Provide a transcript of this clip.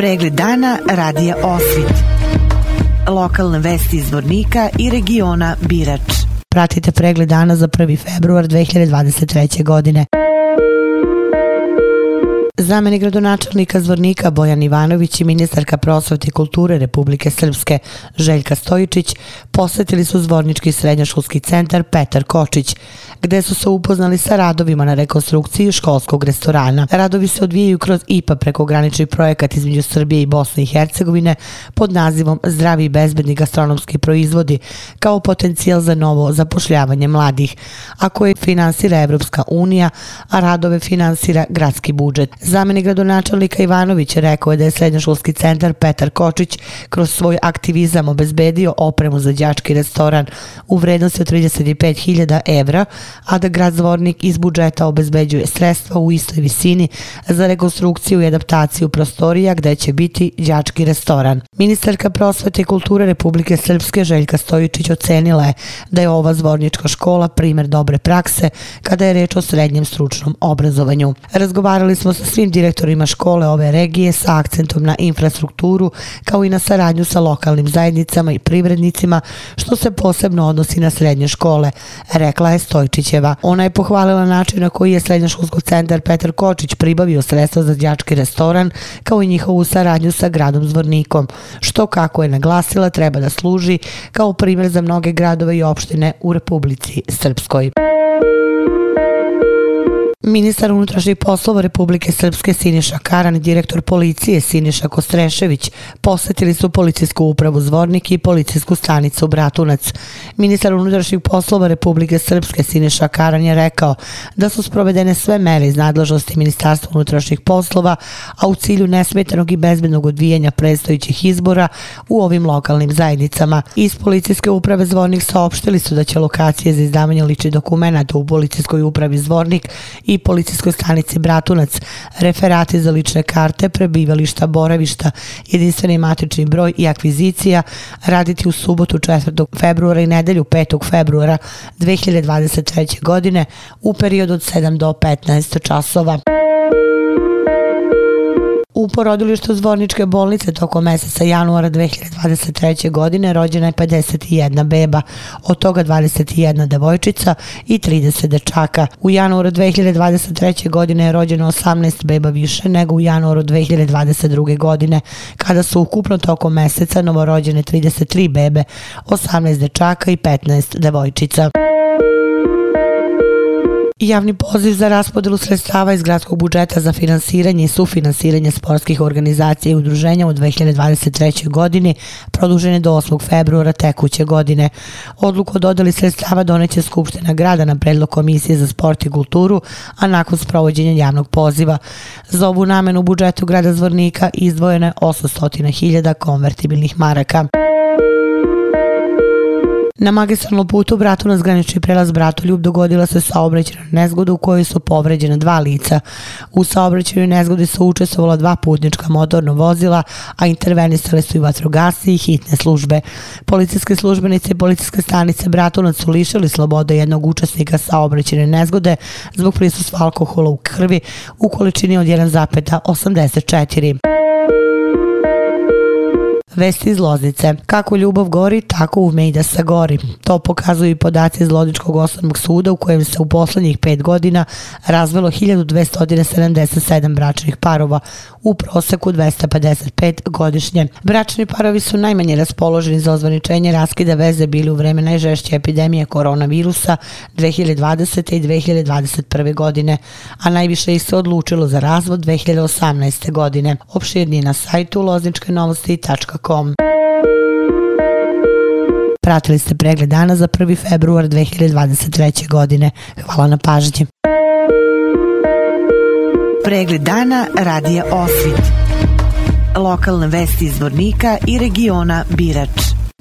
Pregled dana radija Osvit. Lokalne vesti iz Vornika i regiona Birač. Pratite pregled dana za 1. februar 2023. godine. Zameni gradonačelnika Zvornika Bojan Ivanović i ministarka prosvete i kulture Republike Srpske Željka Stojičić posetili su Zvornički srednjoškolski centar Petar Kočić, gde su se upoznali sa radovima na rekonstrukciji školskog restorana. Radovi se odvijaju kroz IPA prekogranični projekat između Srbije i Bosne i Hercegovine pod nazivom Zdravi i bezbedni gastronomski proizvodi kao potencijal za novo zapošljavanje mladih, a koje finansira Evropska unija, a radove finansira gradski budžet. Zameni gradonačelnika Ivanović rekao je da je srednjoškolski centar Petar Kočić kroz svoj aktivizam obezbedio opremu za đački restoran u vrednosti od 35.000 evra, a da grad Zvornik iz budžeta obezbeđuje sredstva u istoj visini za rekonstrukciju i adaptaciju prostorija gde će biti đački restoran. Ministarka prosvete i kulture Republike Srpske Željka Stojičić ocenila je da je ova zvornička škola primer dobre prakse kada je reč o srednjem stručnom obrazovanju. Razgovarali smo sa svim direktorima škole ove regije sa akcentom na infrastrukturu kao i na saradnju sa lokalnim zajednicama i privrednicima što se posebno odnosi na srednje škole, rekla je Stojčićeva. Ona je pohvalila način na koji je srednjoškolsko centar Petar Kočić pribavio sredstva za djački restoran kao i njihovu saradnju sa gradom Zvornikom, što kako je naglasila treba da služi kao primjer za mnoge gradove i opštine u Republici Srpskoj. Ministar unutrašnjih poslova Republike Srpske Siniša Karan i direktor policije Siniša Kostrešević posetili su policijsku upravu Zvornik i policijsku stanicu Bratunac. Ministar unutrašnjih poslova Republike Srpske Siniša Karan je rekao da su sprovedene sve mere iz nadležnosti Ministarstva unutrašnjih poslova, a u cilju nesmetanog i bezbednog odvijanja predstojićih izbora u ovim lokalnim zajednicama. Iz policijske uprave Zvornik saopštili su da će lokacije za izdavanje ličnih dokumenta u policijskoj upravi Zvornik i policijskoj stanici Bratunac, referati za lične karte, prebivališta, boravišta, jedinstveni matični broj i akvizicija raditi u subotu 4. februara i nedelju 5. februara 2023. godine u periodu od 7 do 15 časova. U porodilištu Zvorničke bolnice tokom meseca januara 2023. godine rođena je 51 beba, od toga 21 devojčica i 30 dečaka. U januaru 2023. godine je rođeno 18 beba više nego u januaru 2022. godine, kada su ukupno tokom meseca novorođene 33 bebe, 18 dečaka i 15 devojčica. Javni poziv za raspodelu sredstava iz gradskog budžeta za finansiranje i sufinansiranje sportskih organizacija i udruženja u 2023. godini produžen je do 8. februara tekuće godine. Odluku o dodali sredstava doneće Skupština grada na predlog Komisije za sport i kulturu, a nakon sprovođenja javnog poziva. Za ovu namenu u budžetu grada Zvornika izdvojene je 800.000 konvertibilnih maraka. Na magistralnom putu Bratu na zgranični prelaz Bratoljub dogodila se saobraćena nezgoda u kojoj su povređena dva lica. U saobraćenju nezgodi su učestvovala dva putnička motorna vozila, a intervenisale su i vatrogasci i hitne službe. Policijske službenice i policijske stanice Bratunac su lišili slobode jednog učesnika saobraćene nezgode zbog prisustva alkohola u krvi u količini od 1,84. Vesti iz Loznice. Kako ljubav gori, tako ume i da se gori. To pokazuju i podaci iz Lodničkog osnovnog suda u kojem se u poslednjih pet godina razvelo 1277 bračnih parova, u proseku 255 godišnje. Bračni parovi su najmanje raspoloženi za ozvaničenje raskida veze bili u vreme najžešće epidemije koronavirusa 2020. i 2021. godine, a najviše ih se odlučilo za razvod 2018. godine. Opširni na sajtu lozničkenovosti.com com. Pratili ste pregled dana za 1. februar 2023. godine. Hvala na pažnji. Pregled dana radija Osvit. Lokalne vesti iz Vornika i regiona Birač.